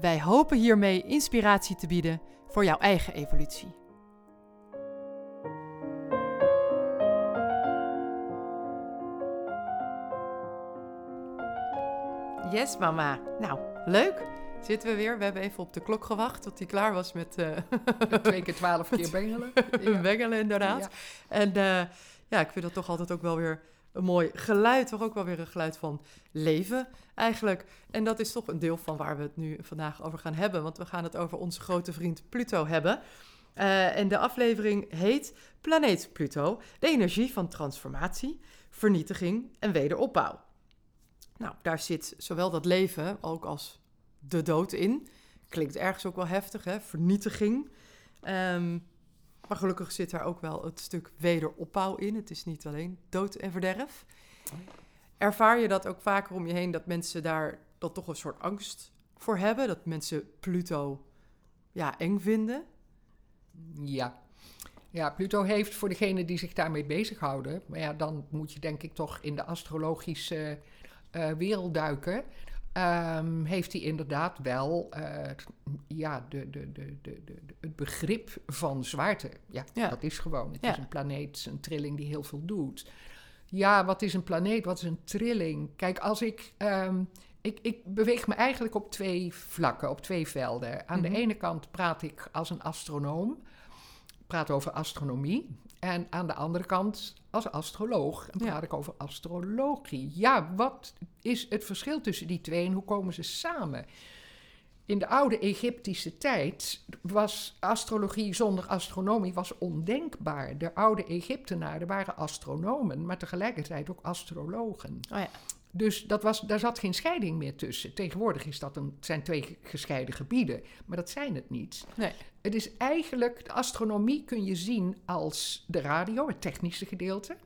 Wij hopen hiermee inspiratie te bieden voor jouw eigen evolutie. Yes, mama. Nou, leuk. Zitten we weer. We hebben even op de klok gewacht tot hij klaar was met... eh, Twee keer twaalf keer bengelen. Ja. bengelen, inderdaad. Ja. En eh, ja, ik vind dat toch altijd ook wel weer een mooi geluid. Toch ook wel weer een geluid van leven, eigenlijk. En dat is toch een deel van waar we het nu vandaag over gaan hebben. Want we gaan het over onze grote vriend Pluto hebben. Eh, en de aflevering heet Planeet Pluto. De energie van transformatie, vernietiging en wederopbouw. Nou, daar zit zowel dat leven ook als de dood in. Klinkt ergens ook wel heftig, hè? Vernietiging. Ehm, maar gelukkig zit daar ook wel het stuk wederopbouw in. Het is niet alleen dood en verderf. Ervaar je dat ook vaker om je heen, dat mensen daar dat toch een soort angst voor hebben? Dat mensen Pluto ja, eng vinden? Ja. Ja, Pluto heeft voor degenen die zich daarmee bezighouden, maar ja, dan moet je denk ik toch in de astrologische eh, wereld duiken. Ehm, heeft hij inderdaad wel eh, ja, de, de, de, de, de, het begrip van zwaarte. Ja, Ja. dat is gewoon. Het Ja. is een planeet, een trilling die heel veel doet. Ja, wat is een planeet? Wat is een trilling? Kijk, als ik. ehm, ik, ik beweeg me eigenlijk op twee vlakken, op twee velden. Aan Mhm. de ene kant praat ik als een astronoom, praat over astronomie. En aan de andere kant als astroloog Ja. praat ik over astrologie. Ja, wat is het verschil tussen die twee en hoe komen ze samen? In de oude Egyptische tijd was astrologie zonder astronomie was ondenkbaar. De oude Egyptenaren waren astronomen, maar tegelijkertijd ook astrologen. Oh ja. Dus dat was, daar zat geen scheiding meer tussen. Tegenwoordig is dat een, het zijn twee gescheiden gebieden, maar dat zijn het niet. Nee. Het is eigenlijk, de astronomie kun je zien als de radio, het technische gedeelte.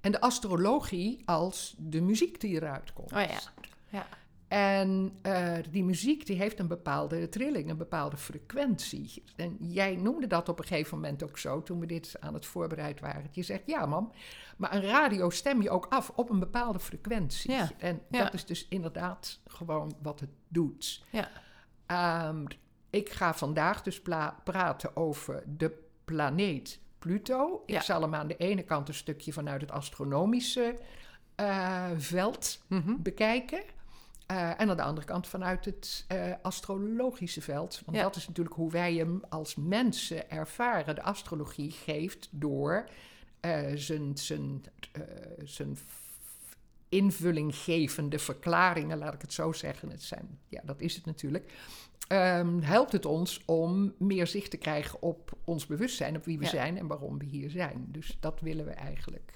En de astrologie als de muziek die eruit komt. Oh ja. Ja. En eh, die muziek die heeft een bepaalde trilling, een bepaalde frequentie. En jij noemde dat op een gegeven moment ook zo toen we dit aan het voorbereid waren. Je zegt ja, mam, maar een radio stem je ook af op een bepaalde frequentie. Ja, En ja. dat is dus inderdaad gewoon wat het doet. Ja. Ehm, ik ga vandaag dus praten over de planeet Pluto. Ik zal hem aan de ene kant een stukje vanuit het astronomische eh, veld Mhm. bekijken. Eh, en aan de andere kant vanuit het eh, astrologische veld. Want Ja. dat is natuurlijk hoe wij hem als mensen ervaren. De astrologie geeft door eh, zijn, zijn, zijn invullinggevende verklaringen, laat ik het zo zeggen. Het zijn, ja, dat is het natuurlijk. Ehm, helpt het ons om meer zicht te krijgen op ons bewustzijn, op wie we Ja. zijn en waarom we hier zijn. Dus dat willen we eigenlijk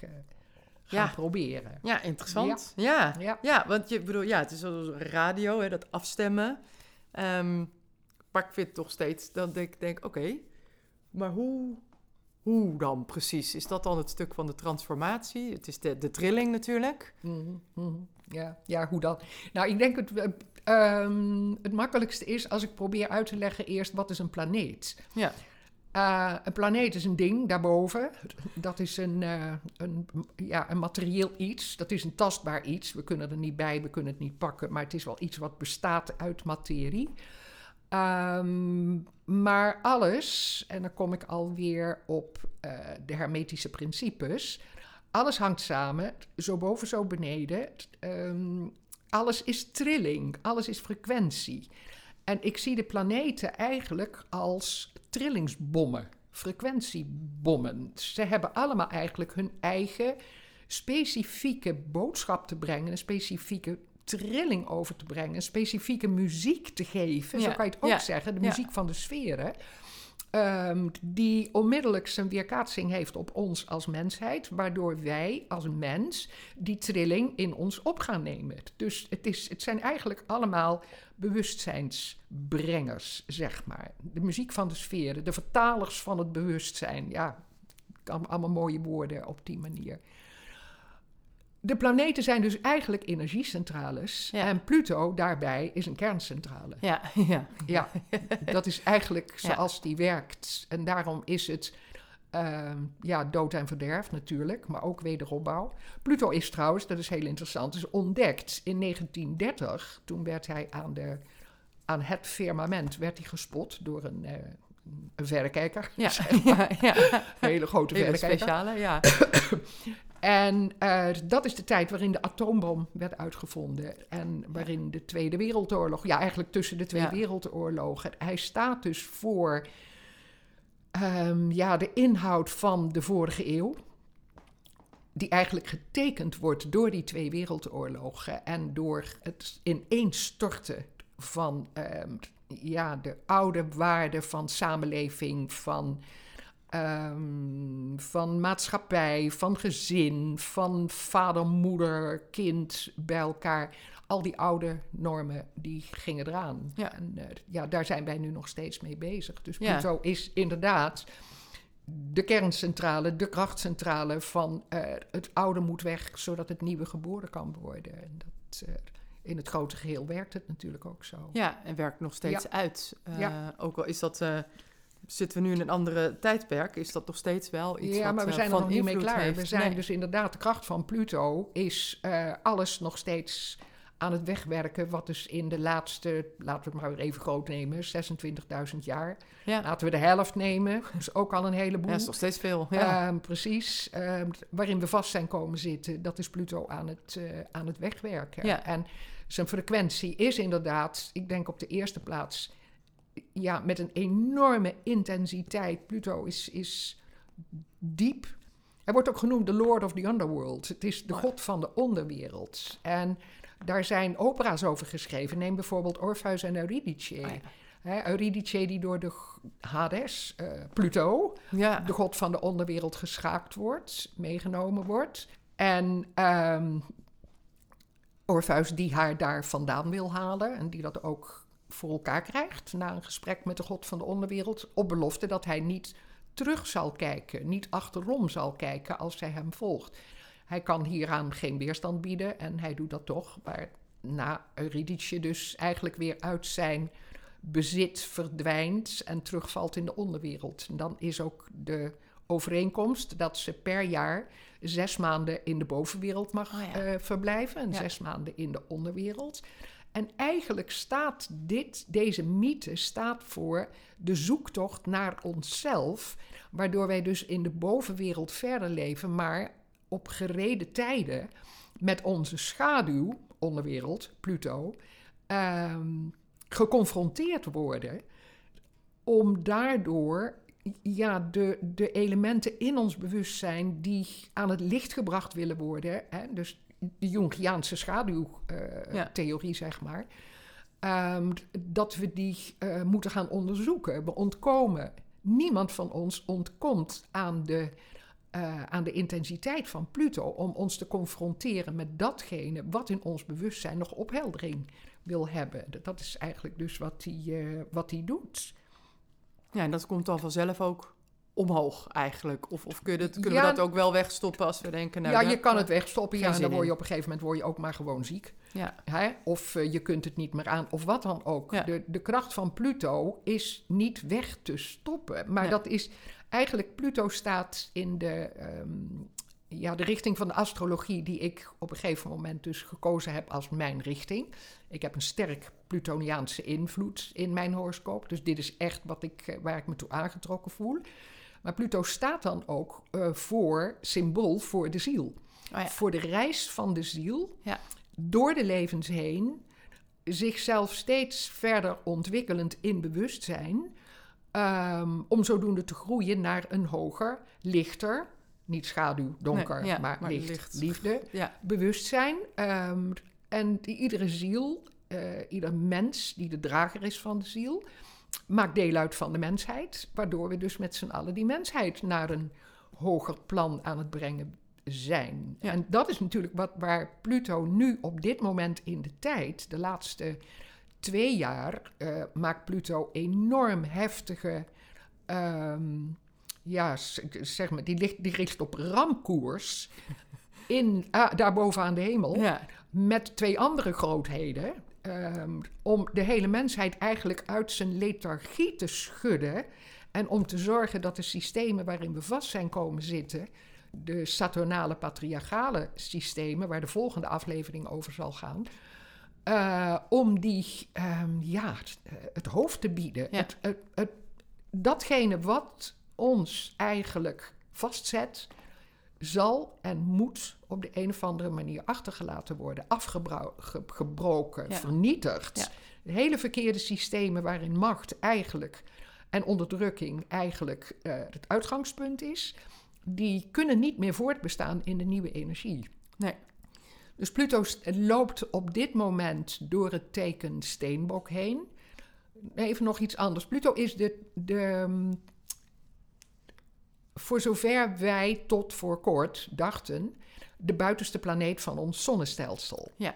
gaan Ja. proberen. Ja, interessant. Ja. Ja. Ja. want je bedoel, ja, het is zoals radio, hè, dat afstemmen. Ehm, maar ik vind toch steeds, dan denk ik, denk, oké, maar hoe, hoe dan precies? Is dat dan het stuk van de transformatie? Het is de, de trilling natuurlijk. Mhm, mhm. Ja, ja, hoe dan? Nou, ik denk het, eh, ehm, het makkelijkste is als ik probeer uit te leggen eerst wat is een planeet. Ja. Eh, een planeet is een ding daarboven. Dat is een, eh, een, ja, een materieel iets. Dat is een tastbaar iets. We kunnen er niet bij, we kunnen het niet pakken. Maar het is wel iets wat bestaat uit materie. Ehm, maar alles, en dan kom ik alweer op eh, de hermetische principes. Alles hangt samen, zo boven, zo beneden. Ehm, alles is trilling, alles is frequentie. En ik zie de planeten eigenlijk als trillingsbommen, frequentiebommen. Ze hebben allemaal eigenlijk hun eigen specifieke boodschap te brengen, een specifieke trilling over te brengen, specifieke muziek te geven, zo kan je het ook ja, zeggen, de ja. muziek van de sferen, ehm, die onmiddellijk zijn weerkaatsing heeft op ons als mensheid, waardoor wij als mens die trilling in ons op gaan nemen. Dus het, is, het zijn eigenlijk allemaal bewustzijnsbrengers, zeg maar. De muziek van de sferen, de vertalers van het bewustzijn, ja, allemaal mooie woorden op die manier. De planeten zijn dus eigenlijk energiecentrales. Ja. En Pluto daarbij is een kerncentrale. Ja, ja. Ja, dat is eigenlijk Ja. zoals die werkt. En daarom is het ehm, ja, dood en verderf natuurlijk, maar ook wederopbouw. Pluto is trouwens, dat is heel interessant, is ontdekt in 1930. Toen werd hij aan, de, aan het firmament werd hij gespot door een, eh, een verrekijker. Ja, zeg maar. ja, ja. Een hele grote Hele verrekijker. speciale, ja. En dat is de tijd waarin de atoombom werd uitgevonden. En waarin de Tweede Wereldoorlog, ja, eigenlijk tussen de twee Ja. wereldoorlogen. Hij staat dus voor ehm, ja, de inhoud van de vorige eeuw. Die eigenlijk getekend wordt door die twee wereldoorlogen. En door het ineenstorten van ehm, ja, de oude waarden van samenleving, van Ehm, van maatschappij, van gezin, van vader, moeder, kind bij elkaar. Al die oude normen die gingen eraan. Ja. En eh, ja, daar zijn wij nu nog steeds mee bezig. Dus Ja. Pluto is inderdaad de kerncentrale, de krachtcentrale van eh, het oude moet weg, zodat het nieuwe geboren kan worden. En dat, eh, in het grote geheel werkt het natuurlijk ook zo. Ja, en werkt nog steeds uit. Ja. Ook al is dat, zitten we nu in een andere tijdperk, is dat nog steeds wel iets ja, wat, maar we eh, zijn er nog niet mee invloed klaar. heeft. We zijn Nee. dus inderdaad, de kracht van Pluto is eh, alles nog steeds aan het wegwerken. Wat dus in de laatste, laten we het maar weer even groot nemen, 26.000 jaar. Ja, Laten we de helft nemen, dat is ook al een heleboel. ja, is nog steeds veel. Ja. Ehm, precies, ehm, waarin we vast zijn komen zitten, dat is Pluto aan het, eh, aan het wegwerken. Ja. En zijn frequentie is inderdaad, ik denk op de eerste plaats, ja, met een enorme intensiteit. Pluto is, is diep. Hij wordt ook genoemd de Lord of the Underworld. Het is de Oh. god van de onderwereld. En daar zijn opera's over geschreven. Neem bijvoorbeeld Orpheus en Eurydice. Ja. Hè, Eurydice die door de Hades, eh, Pluto, ja. de god van de onderwereld geschaakt wordt, meegenomen wordt. En ehm Orpheus die haar daar vandaan wil halen en die dat ook voor elkaar krijgt na een gesprek met de god van de onderwereld, op belofte dat hij niet terug zal kijken, niet achterom zal kijken als zij hem volgt. Hij kan hieraan geen weerstand bieden en hij doet dat toch, maar na Eurydice dus eigenlijk weer uit zijn bezit verdwijnt en terugvalt in de onderwereld. En dan is ook de overeenkomst dat ze per jaar zes maanden in de bovenwereld mag Oh ja. eh, verblijven en Ja. zes maanden in de onderwereld. En eigenlijk staat dit, deze mythe staat voor de zoektocht naar onszelf, waardoor wij dus in de bovenwereld verder leven, maar op gereden tijden met onze schaduw, onderwereld, Pluto, ehm, geconfronteerd worden om daardoor ja, de, de elementen in ons bewustzijn die aan het licht gebracht willen worden, hè, dus de Jungiaanse schaduwtheorie, zeg maar, ehm, dat we die eh, moeten gaan onderzoeken. We ontkomen. Niemand van ons ontkomt aan de, eh, aan de intensiteit van Pluto om ons te confronteren met datgene wat in ons bewustzijn nog opheldering wil hebben. Dat is eigenlijk dus wat hij, eh, wat hij doet. ja, en dat komt dan vanzelf ook omhoog eigenlijk. Of, of kun je dat, kunnen Ja. we dat ook wel wegstoppen als we denken... Nou, ja, je kan het wegstoppen. Ja, en dan word je op een gegeven moment word je ook maar gewoon ziek. Ja, Hè? Of eh, je kunt het niet meer aan, of wat dan ook. Ja. De, de kracht van Pluto is niet weg te stoppen. Maar dat is eigenlijk, Pluto staat in de, ehm, ja, de richting van de astrologie die ik op een gegeven moment dus gekozen heb als mijn richting. Ik heb een sterk Plutoniaanse invloed in mijn horoscoop. Dus dit is echt wat ik, eh, waar ik me toe aangetrokken voel. Maar Pluto staat dan ook eh, voor, symbool voor de ziel. oh ja. Voor de reis van de ziel Ja. door de levens heen, zichzelf steeds verder ontwikkelend in bewustzijn, ehm, om zodoende te groeien naar een hoger, lichter, niet schaduw, donker, Nee, ja, maar, maar licht, licht. liefde, bewustzijn. ehm, En die, iedere ziel, uh, ieder mens die de drager is van de ziel, maakt deel uit van de mensheid. Waardoor we dus met z'n allen die mensheid naar een hoger plan aan het brengen zijn. Ja. En dat is natuurlijk wat, waar Pluto nu op dit moment in de tijd, de laatste twee jaar, eh, maakt Pluto enorm heftige. ehm, ja, zeg maar, die, ligt, die richt op ramkoers. In, ah, daarboven aan de hemel Ja, met twee andere grootheden. Ehm, om de hele mensheid eigenlijk uit zijn lethargie te schudden. En om te zorgen dat de systemen waarin we vast zijn komen zitten. De saturnale patriarchale systemen, waar de volgende aflevering over zal gaan. eh, om die, ehm, ja, het, het hoofd te bieden. Ja. Het, het, het, datgene wat ons eigenlijk vastzet, zal en moet op de een of andere manier achtergelaten worden, afgebroken, Ja. vernietigd. Ja. De hele verkeerde systemen waarin macht eigenlijk en onderdrukking eigenlijk eh, het uitgangspunt is, die kunnen niet meer voortbestaan in de nieuwe energie. nee. Dus Pluto loopt op dit moment door het teken Steenbok heen. Even nog iets anders. Pluto is de, de, voor zover wij tot voor kort dachten, de buitenste planeet van ons zonnestelsel. Ja.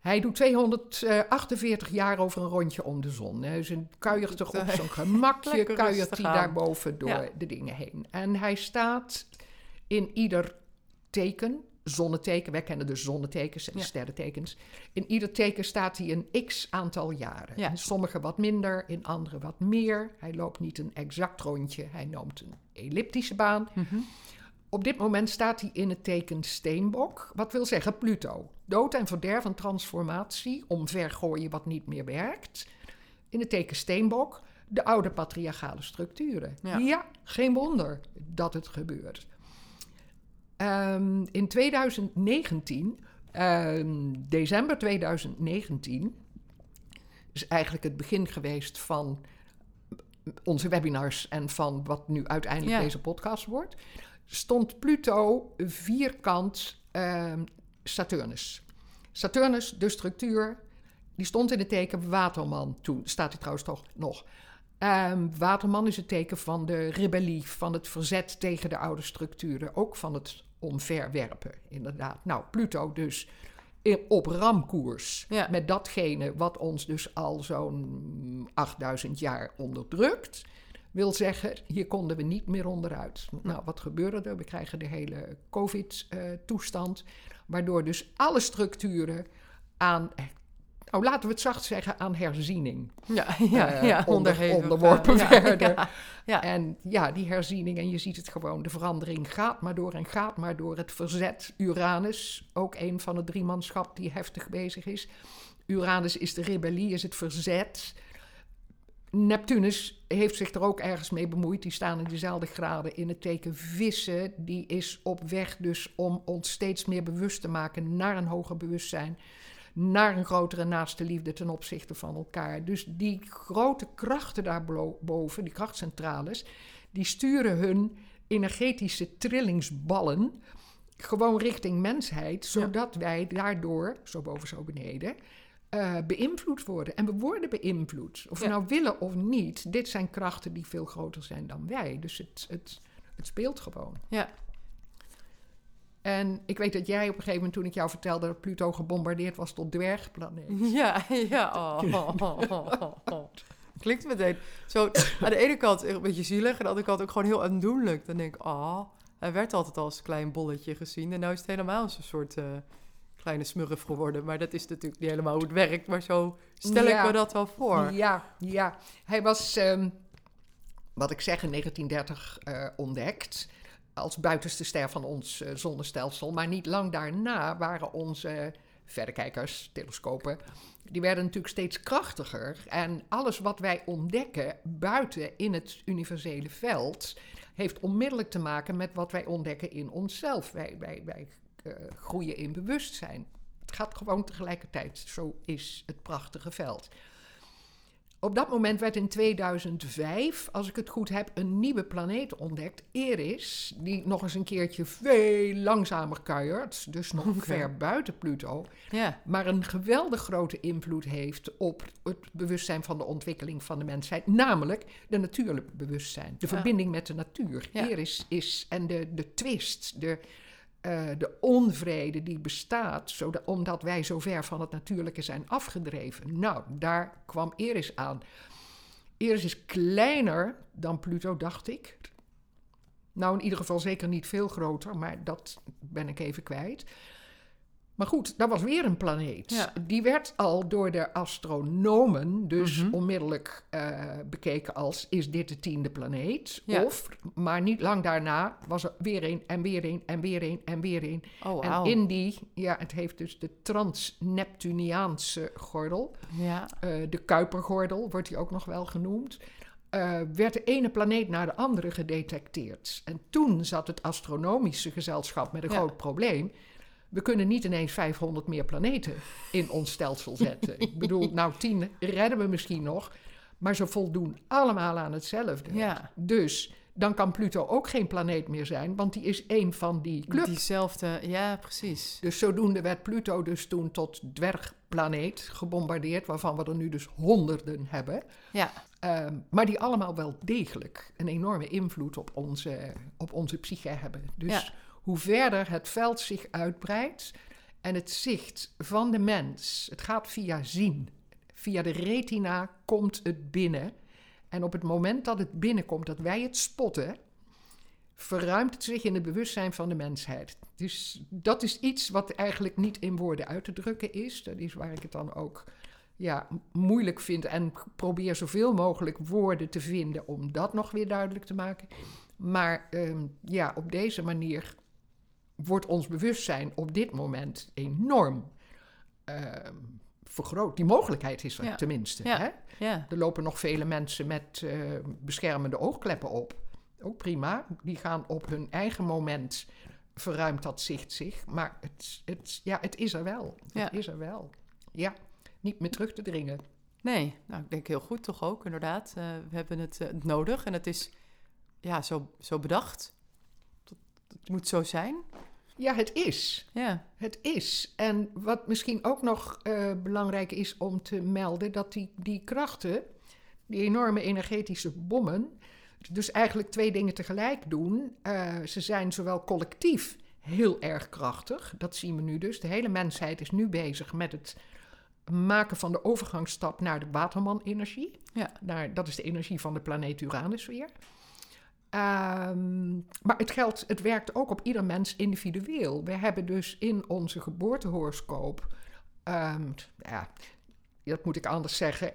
Hij doet 248 jaar over een rondje om de zon. Hij is een kuiert er op zo'n gemakje, kuiert hij daarboven door Ja. de dingen heen. En hij staat in ieder teken, zonneteken, wij kennen de zonnetekens en Ja. sterrentekens. In ieder teken staat hij een x aantal jaren. Ja. In sommige wat minder, in andere wat meer. Hij loopt niet een exact rondje, hij noomt een elliptische baan. Mhm. Op dit moment staat hij in het teken Steenbok, wat wil zeggen Pluto. Dood en verderf en transformatie, omvergooien wat niet meer werkt. In het teken Steenbok, de oude patriarchale structuren. Ja. geen wonder dat het gebeurt. Ehm, in 2019, ehm, december 2019, is eigenlijk het begin geweest van onze webinars en van wat nu uiteindelijk Ja. deze podcast wordt, stond Pluto vierkant ehm, Saturnus. Saturnus, de structuur, die stond in het teken Waterman. Toen staat hij trouwens toch nog. Ehm, Waterman is het teken van de rebellie, van het verzet tegen de oude structuren, ook van het omverwerpen, inderdaad. Nou, Pluto dus op ramkoers Ja. met datgene wat ons dus al zo'n 8000 jaar onderdrukt. Wil zeggen, hier konden we niet meer onderuit. Nou, wat gebeurde er? We krijgen de hele COVID-toestand, waardoor dus alle structuren aan, nou laten we het zacht zeggen, aan herziening Ja, ja, eh, ja. onder- onderworpen eh, ja, werden. Ja, ja. En ja, die herziening, en je ziet het gewoon, de verandering gaat maar door en gaat maar door. Het verzet, Uranus, ook een van het driemanschap die heftig bezig is. Uranus is de rebellie, is het verzet. Neptunus heeft zich er ook ergens mee bemoeid. Die staan in dezelfde graden in het teken vissen. Die is op weg dus om ons steeds meer bewust te maken naar een hoger bewustzijn. Naar een grotere naaste liefde ten opzichte van elkaar. Dus die grote krachten daarboven, die krachtcentrales, die sturen hun energetische trillingsballen gewoon richting mensheid, zodat wij daardoor, zo boven, zo beneden, eh, beïnvloed worden. En we worden beïnvloed. Of we nou willen of niet, dit zijn krachten die veel groter zijn dan wij. Dus het, het, het speelt gewoon. Ja. En ik weet dat jij op een gegeven moment, toen ik jou vertelde dat Pluto gebombardeerd was tot dwergplaneet. Ja, ja. Oh. Klinkt meteen zo aan de ene kant een beetje zielig, aan de andere kant ook gewoon heel aandoenlijk. Dan denk ik, ah, hij werd altijd als klein bolletje gezien en nu is het helemaal zo'n soort eh, kleine smurf geworden. Maar dat is natuurlijk niet helemaal hoe het werkt, maar zo stel Ja. ik me dat wel voor. Ja, ja. Hij was, ehm, wat ik zeg, in 1930 eh, ontdekt. Als buitenste ster van ons eh, zonnestelsel. Maar niet lang daarna waren onze verrekijkers, telescopen. Die werden natuurlijk steeds krachtiger. En alles wat wij ontdekken buiten in het universele veld. heeft onmiddellijk te maken met wat wij ontdekken in onszelf. Wij, wij, wij eh, groeien in bewustzijn. Het gaat gewoon tegelijkertijd. Zo is het prachtige veld. Op dat moment werd in 2005, als ik het goed heb, een nieuwe planeet ontdekt, Eris, die nog eens een keertje veel langzamer kuiert, dus nog ver buiten Pluto, Ja, maar een geweldig grote invloed heeft op het bewustzijn van de ontwikkeling van de mensheid, namelijk de natuurlijke bewustzijn, de Ja. verbinding met de natuur. Ja. Eris is en de, de twist, de, eh, de onvrede die bestaat, omdat wij zo ver van het natuurlijke zijn afgedreven. Nou, daar kwam Eris aan. Eris is kleiner dan Pluto, dacht ik. Nou, in ieder geval zeker niet veel groter, maar dat ben ik even kwijt. Maar goed, dat was weer een planeet. Ja. Die werd al door de astronomen dus Mhm. onmiddellijk eh, bekeken als... is dit de tiende planeet? Ja. Of, maar niet lang daarna was er weer een en weer een en weer een en weer een. oh En in die, ja, het heeft dus de Trans-Neptuniaanse gordel... Ja, eh, de Kuipergordel wordt die ook nog wel genoemd. eh, werd de ene planeet naar de andere gedetecteerd. En toen zat het astronomische gezelschap met een Ja. groot probleem. We kunnen niet ineens 500 meer planeten in ons stelsel zetten. Ik bedoel, nou, 10 redden we misschien nog. Maar ze voldoen allemaal aan hetzelfde. ja. Dus dan kan Pluto ook geen planeet meer zijn, want die is één van die club. diezelfde, ja, precies. Dus zodoende werd Pluto dus toen tot dwergplaneet gebombardeerd, waarvan we er nu dus honderden hebben. Ja, Ehm, maar die allemaal wel degelijk een enorme invloed op onze, op onze psyche hebben. Dus Ja. Hoe verder het veld zich uitbreidt en het zicht van de mens, het gaat via zien. Via de retina komt het binnen. En op het moment dat het binnenkomt, dat wij het spotten, verruimt het zich in het bewustzijn van de mensheid. Dus dat is iets wat eigenlijk niet in woorden uit te drukken is. Dat is waar ik het dan ook ja, moeilijk vind en probeer zoveel mogelijk woorden te vinden om dat nog weer duidelijk te maken. Maar ehm, ja, op deze manier wordt ons bewustzijn op dit moment enorm ehm, vergroot. Die mogelijkheid is er Ja. tenminste. Ja. Hè? ja, Er lopen nog vele mensen met eh, beschermende oogkleppen op. Ook prima. Die gaan op hun eigen moment verruimt dat zicht zich. Maar het, het, ja, het is er wel. Het is er wel. Ja, niet meer terug te dringen. nee. Nou, ik denk heel goed toch ook, inderdaad. Eh, we hebben het, eh, nodig en het is ja, zo, zo bedacht. Het moet zo zijn. Ja, het is. Ja, Het is. En wat misschien ook nog eh, belangrijk is om te melden, dat die, die krachten, die enorme energetische bommen, dus eigenlijk twee dingen tegelijk doen. Eh, ze zijn zowel collectief heel erg krachtig, dat zien we nu dus. De hele mensheid is nu bezig met het maken van de overgangsstap naar de Waterman-energie. Ja. Naar, dat is de energie van de planeet Uranus weer. Ehm, maar het, geldt, het werkt ook op ieder mens individueel. We hebben dus in onze geboortehoroscoop, ehm, ja, dat moet ik anders zeggen.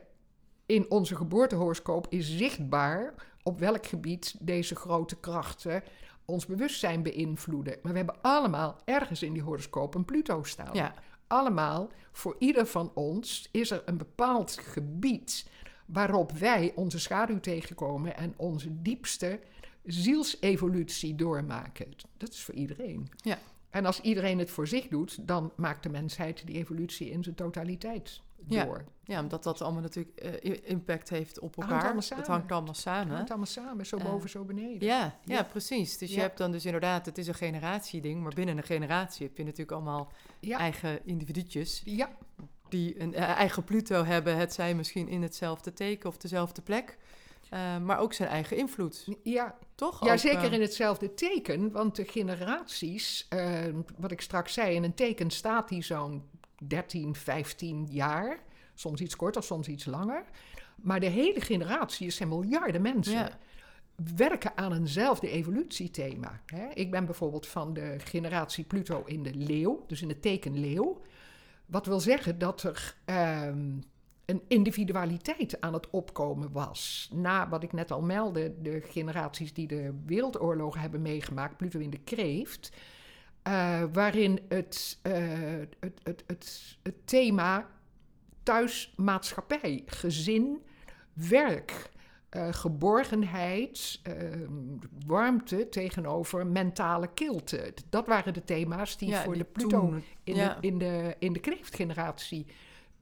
In onze geboortehoroscoop is zichtbaar op welk gebied deze grote krachten ons bewustzijn beïnvloeden. Maar we hebben allemaal ergens in die horoscoop een Pluto staan ja, allemaal, voor ieder van ons, is er een bepaald gebied waarop wij onze schaduw tegenkomen en onze diepste zielsevolutie doormaken. Dat is voor iedereen. Ja. En als iedereen het voor zich doet, dan maakt de mensheid die evolutie in zijn totaliteit Ja. door. ja, omdat dat allemaal natuurlijk eh, impact heeft op hangt elkaar. allemaal Het hangt allemaal Het samen. hangt allemaal samen, zo Eh, boven, zo beneden. Ja, ja, Ja. precies. Dus je Ja. hebt dan dus inderdaad, het is een generatieding, maar binnen een generatie heb je natuurlijk allemaal Ja. eigen individuutjes Ja, die een eh, eigen Pluto hebben. Het zij misschien in hetzelfde teken of dezelfde plek, eh, maar ook zijn eigen invloed, ja, toch? Ja, Ook, zeker eh, in hetzelfde teken, want de generaties, eh, wat ik straks zei, in een teken staat die zo'n 13, 15 jaar, soms iets korter, soms iets langer. Maar de hele generatie, zijn miljarden mensen, Ja, werken aan eenzelfde evolutiethema. Hè? Ik ben bijvoorbeeld van de generatie Pluto in de leeuw, dus in het teken leeuw. Wat wil zeggen dat er ehm, een individualiteit aan het opkomen was. Na wat ik net al meldde, de generaties die de wereldoorlogen hebben meegemaakt, Pluto in de kreeft. eh, waarin het, eh, het, het, het, het thema thuismaatschappij, gezin, werk, eh, geborgenheid, warmte tegenover mentale kilte. Dat waren de thema's die ja, voor die de Pluto toen- in, ja. de, in, de, in de kreeftgeneratie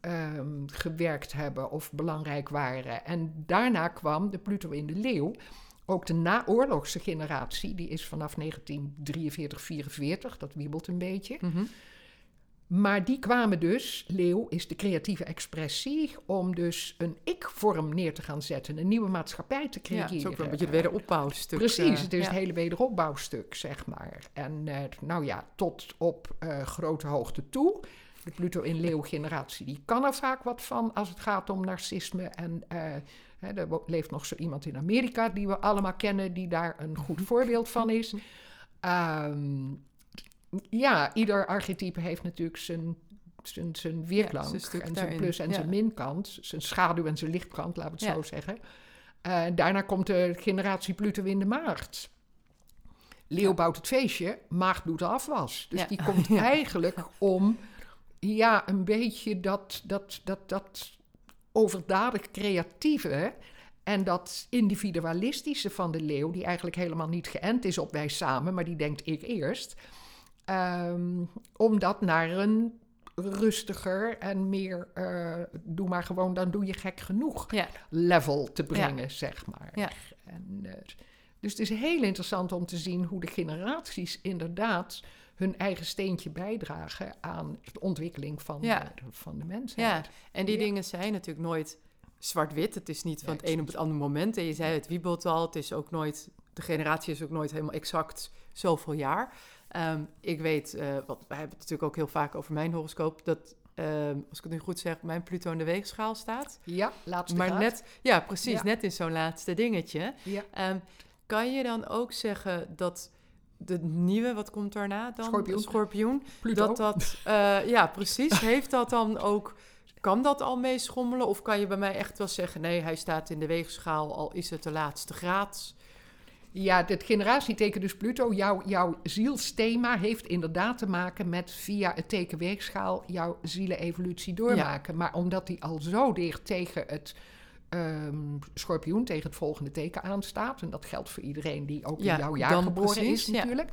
ehm, gewerkt hebben of belangrijk waren. En daarna kwam de Pluto in de Leeuw. Ook de naoorlogse generatie, die is vanaf 1943, 44, dat wiebelt een beetje. Mhm. Maar die kwamen dus, leeuw is de creatieve expressie, om dus een ik-vorm neer te gaan zetten, een nieuwe maatschappij te Ja, creëren. het is ook wel een beetje het wederopbouwstuk. Precies, eh, het is ja. het hele wederopbouwstuk, zeg maar. En eh, nou ja, tot op eh, grote hoogte toe. De Pluto in Leeuw-generatie, die kan er vaak wat van als het gaat om narcisme. En eh, hè, er leeft nog zo iemand in Amerika die we allemaal kennen, die daar een goed voorbeeld van is. Ehm, ja, ieder archetype heeft natuurlijk zijn, zijn, zijn weerklank zijn en zijn plus en ja. zijn minkant, zijn schaduw en zijn lichtkant, laten we het Ja. zo zeggen. Eh, daarna komt de generatie Pluto in de maagd. Leeuw bouwt het feestje, maagd doet de afwas. Dus die komt eigenlijk om ja, een beetje dat, dat, dat, dat overdadig creatieve en dat individualistische van de leeuw, die eigenlijk helemaal niet geënt is op wij samen, maar die denkt ik eerst, ehm, om dat naar een rustiger en meer eh, doe maar gewoon, dan doe je gek genoeg Ja. level te brengen, zeg maar. Ja. En, eh, dus het is heel interessant om te zien hoe de generaties inderdaad hun eigen steentje bijdragen aan de ontwikkeling van, Ja. de, van de mensheid. Ja, en die Ja. dingen zijn natuurlijk nooit zwart-wit. Het is niet van het een op het andere moment. En je zei het wiebelt al. Het is ook nooit, de generatie is ook nooit helemaal exact zoveel jaar. Ehm, ik weet, eh want wij hebben het natuurlijk ook heel vaak over mijn horoscoop, dat, ehm, als ik het nu goed zeg, mijn Pluto in de weegschaal staat. Ja, laatste maar graad. net, ja, precies, Ja. net in zo'n laatste dingetje. Ja. Ehm, kan je dan ook zeggen dat de nieuwe, wat komt daarna dan? Schorpioen. Dat dat, eh, ja, precies. Heeft dat dan ook, kan dat al meeschommelen? Of kan je bij mij echt wel zeggen, nee, hij staat in de weegschaal, al is het de laatste graad? Ja, het generatieteken dus Pluto, jouw, jouw zielsthema heeft inderdaad te maken met via het teken weegschaal jouw zielevolutie doormaken. Maar omdat die al zo dicht tegen het ehm, schorpioen, tegen het volgende teken aanstaat, en dat geldt voor iedereen die ook Ja, in jouw jaar geboren precies, is ja. natuurlijk,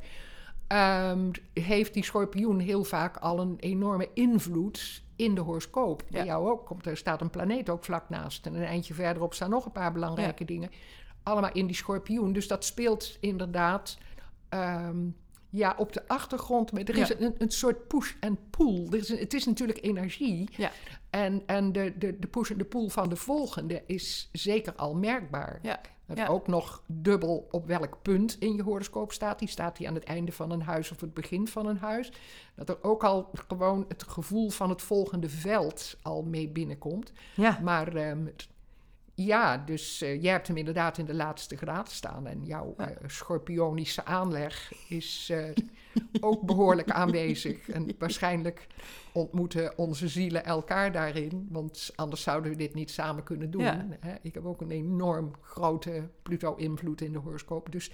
ehm, heeft die schorpioen heel vaak al een enorme invloed in de horoscoop. Bij Ja. jou ook, komt, er staat een planeet ook vlak naast en een eindje verderop staan nog een paar belangrijke dingen allemaal in die schorpioen. Dus dat speelt inderdaad ehm, ja, op de achtergrond. Maar er is Ja. een, een soort push en pull. Er is een- het is natuurlijk energie. Ja. En, en de, de, de push en de pull van de volgende is zeker al merkbaar. Ja, ook nog dubbel op welk punt in je horoscoop staat. Die staat die aan het einde van een huis of het begin van een huis. Dat er ook al gewoon het gevoel van het volgende veld al mee binnenkomt. ja. Maar ehm, ja, dus eh, jij hebt hem inderdaad in de laatste graad staan. En jouw Ja. eh, schorpionische aanleg is eh, ook behoorlijk aanwezig. En waarschijnlijk ontmoeten onze zielen elkaar daarin. Want anders zouden we dit niet samen kunnen doen. Ja. Hè? Ik heb ook een enorm grote Pluto-invloed in de horoscoop. Dus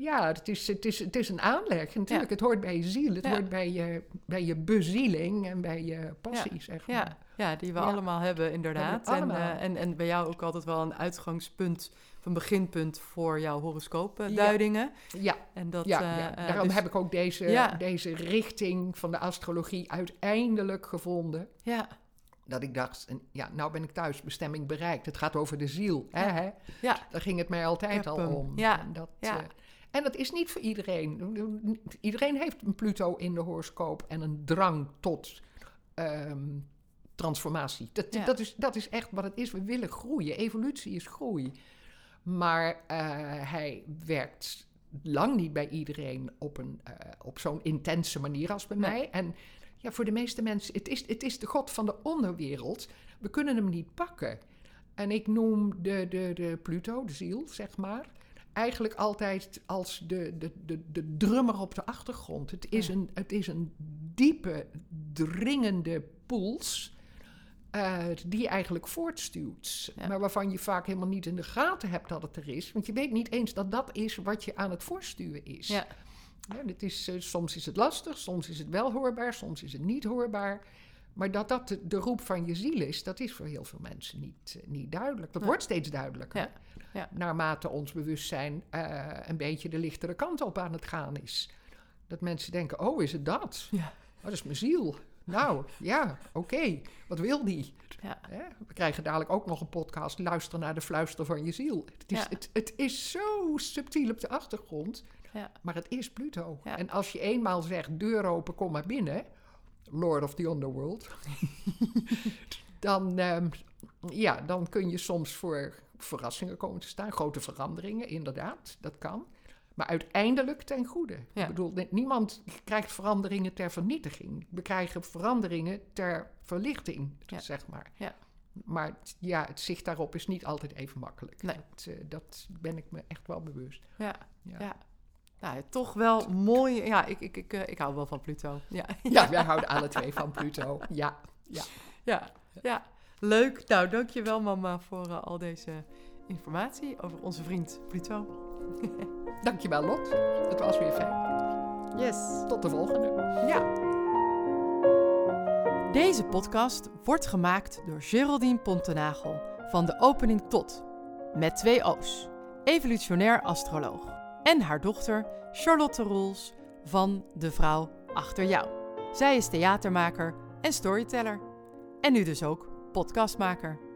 ja, het is, het is, het is een aanleg. Natuurlijk, het hoort bij je ziel. Het Ja. hoort bij je, bij je bezieling en bij je passie, zeg maar. Ja, ja, die we Ja. allemaal hebben, inderdaad. We En, allemaal. eh, en, en bij jou ook altijd wel een uitgangspunt, of een beginpunt voor jouw Ja. horoscoopduidingen. Ja, En dat, ja, eh, ja. eh, daarom dus- heb ik ook deze, Ja. deze richting van de astrologie uiteindelijk gevonden. Ja, Dat ik dacht, en ja, nou ben ik thuis, bestemming bereikt. Het gaat over de ziel. Hè, Ja. hè? ja, Daar ging het mij altijd al om. Ja, En dat, ja. En dat is niet voor iedereen. Iedereen heeft een Pluto in de horoscoop en een drang tot ehm, transformatie. Dat, Ja. dat, is, dat is echt wat het is. We willen groeien. Evolutie is groei. Maar eh, hij werkt lang niet bij iedereen op, een, eh, op zo'n intense manier als bij Nee. mij. En ja, voor de meeste mensen, het is, het is de god van de onderwereld. We kunnen hem niet pakken. En ik noem de, de, de Pluto, de ziel, zeg maar, eigenlijk altijd als de, de, de, de drummer op de achtergrond. Het is, Ja. een, het is een diepe, dringende puls eh, die je eigenlijk voortstuwt. Ja. Maar waarvan je vaak helemaal niet in de gaten hebt dat het er is. Want je weet niet eens dat dat is wat je aan het voortstuwen is. ja, Ja, dit is, eh, soms is het lastig, soms is het wel hoorbaar, soms is het niet hoorbaar. Maar dat dat de, de roep van je ziel is, dat is voor heel veel mensen niet, eh, niet duidelijk. Dat Ja. wordt steeds duidelijker. Ja, ja. Naarmate ons bewustzijn eh, een beetje de lichtere kant op aan het gaan is. Dat mensen denken, oh, is het dat? Ja. Oh, dat is mijn ziel. Nou, ja, oké. Wat wil die? We krijgen dadelijk ook nog een podcast. Luister naar de fluister van je ziel. Het is, het, het is zo subtiel op de achtergrond. Ja. Maar het is Pluto. En als je eenmaal zegt, deur open, kom maar binnen. Lord of the Underworld. dan, ehm, ja, dan kun je soms voor verrassingen komen te staan. Grote veranderingen, inderdaad. Dat kan. Maar uiteindelijk ten goede. Ja. Ik bedoel, ni- niemand krijgt veranderingen ter vernietiging. We krijgen veranderingen ter verlichting, Ja. zeg maar. Ja. Maar ja, het zicht daarop is niet altijd even makkelijk. Nee. Dat, eh, dat ben ik me echt wel bewust. Ja. Ja. ja. Nou, toch wel mooi. Ja, ik, ik, ik, eh, ik hou wel van Pluto. Ja. Ja, wij houden alle twee van Pluto. Ja, ja. Ja, ja. Leuk. Nou, dankjewel mama voor eh, al deze informatie over onze vriend Pluto. Dankjewel Lot. Het was weer fijn. Yes. Tot de volgende. Ja. Deze podcast wordt gemaakt door Geraldine Pontenagel van de opening tot, met twee O's, evolutionair astroloog, en haar dochter Charlotte Roels van De Vrouw Achter Jou. Zij is theatermaker en storyteller. En nu dus ook podcastmaker.